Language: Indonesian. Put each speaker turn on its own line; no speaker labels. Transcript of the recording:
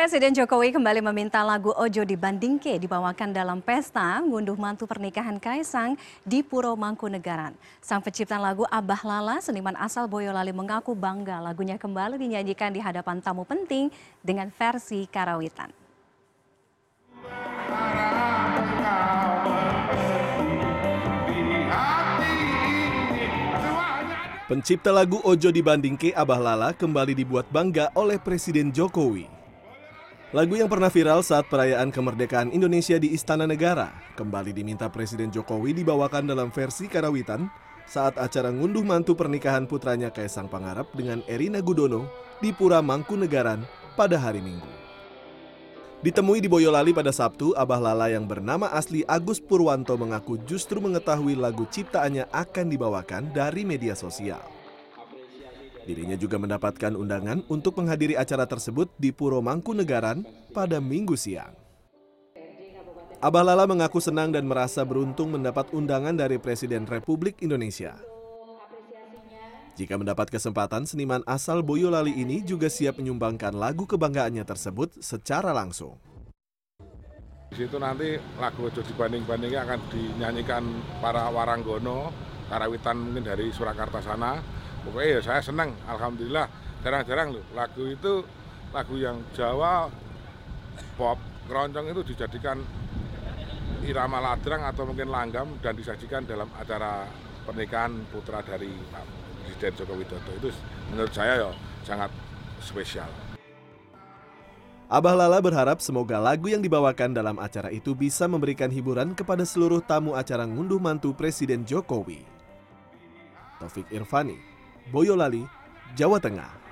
Presiden Jokowi kembali meminta lagu Ojo Dibandingke dibawakan dalam pesta ngunduh mantu pernikahan Kaisang di Puro Mangkunegaran. Sang pencipta lagu Abah Lala, seniman asal Boyolali mengaku bangga lagunya kembali dinyanyikan di hadapan tamu penting dengan versi karawitan.
Pencipta lagu Ojo Dibandingke Abah Lala kembali dibuat bangga oleh Presiden Jokowi. Lagu yang pernah viral saat perayaan kemerdekaan Indonesia di Istana Negara kembali diminta Presiden Jokowi dibawakan dalam versi karawitan saat acara ngunduh mantu pernikahan putranya Kaisang Pangarap dengan Erina Gudono di Pura Mangkunegaran pada hari Minggu. Ditemui di Boyolali pada Sabtu, Abah Lala yang bernama asli Agus Purwanto mengaku justru mengetahui lagu ciptaannya akan dibawakan dari media sosial. Dirinya juga mendapatkan undangan untuk menghadiri acara tersebut di Puro Mangkunegaran pada minggu siang. Abah Lala mengaku senang dan merasa beruntung mendapat undangan dari Presiden Republik Indonesia. Jika mendapat kesempatan, seniman asal Boyolali ini juga siap menyumbangkan lagu kebanggaannya tersebut secara langsung.
Di situ nanti lagu Ojo dibanding-bandingnya akan dinyanyikan para waranggono, karawitan mungkin dari Surakarta sana, pokoknya ya saya senang alhamdulillah jarang-jarang loh lagu itu lagu yang Jawa pop keroncong itu dijadikan irama ladrang atau mungkin langgam dan disajikan dalam acara pernikahan putra dari Pak Presiden Joko Widodo itu menurut saya ya sangat spesial.
Abah Lala berharap semoga lagu yang dibawakan dalam acara itu bisa memberikan hiburan kepada seluruh tamu acara ngunduh mantu Presiden Jokowi. Taufik Irvani, Boyolali, Jawa Tengah.